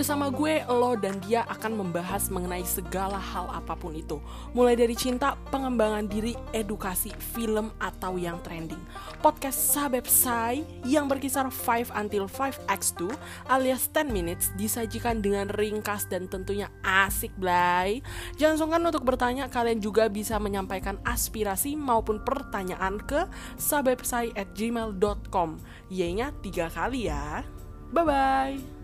Bersama gue, lo dan dia akan membahas mengenai segala hal apa pun itu. Mulai dari cinta, pengembangan diri, edukasi, film, atau yang trending. Podcast Sabep Sai yang berkisar 5 until 5x2 alias 10 minutes disajikan dengan ringkas dan tentunya asik, blay. Jangan sungkan untuk bertanya, kalian juga bisa menyampaikan aspirasi maupun pertanyaan ke sabepsai at gmail.com Y-nya tiga kali ya. Bye-bye.